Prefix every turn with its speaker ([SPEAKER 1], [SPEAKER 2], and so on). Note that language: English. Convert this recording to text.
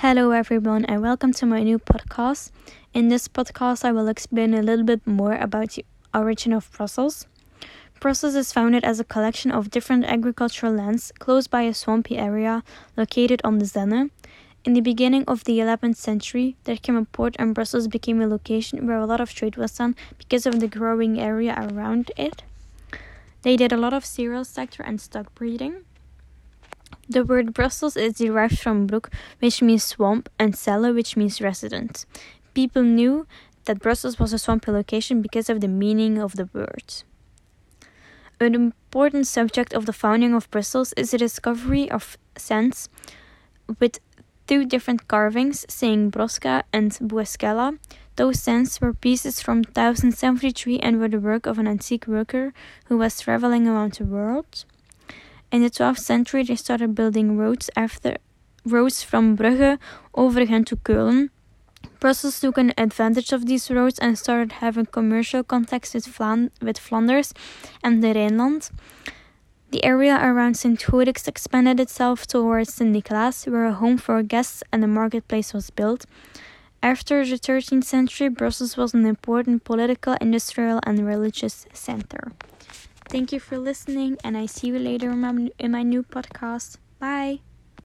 [SPEAKER 1] Hello, everyone, and welcome to my new podcast. In this podcast, I will explain a little bit more about the origin of Brussels. Brussels is founded as a collection of different agricultural lands close by a swampy area located on the Zenne. In the beginning of the 11th century, there came a port, and Brussels became a location where a lot of trade was done because of the growing area around it. They did a lot of cereal sector and stock breeding. The word Brussels is derived from brook, which means swamp, and celle, which means resident. People knew that Brussels was a swampy location because of the meaning of the word. An important subject of the founding of Brussels is the discovery of cents with two different carvings saying Brosca and Buescella. Those cents were pieces from 1073 and were the work of an antique worker who was traveling around the world. In the 12th century, they started building roads after roads from Brugge over again to Keulen. Brussels took an advantage of these roads and started having commercial contacts with, with Flanders and the Rhineland. The area around St. Godix expanded itself towards St. Nicholas, where a home for guests and a marketplace was built. After the 13th century, Brussels was an important political, industrial, and religious center. Thank you for listening, and I see you later in my, in my new podcast. Bye.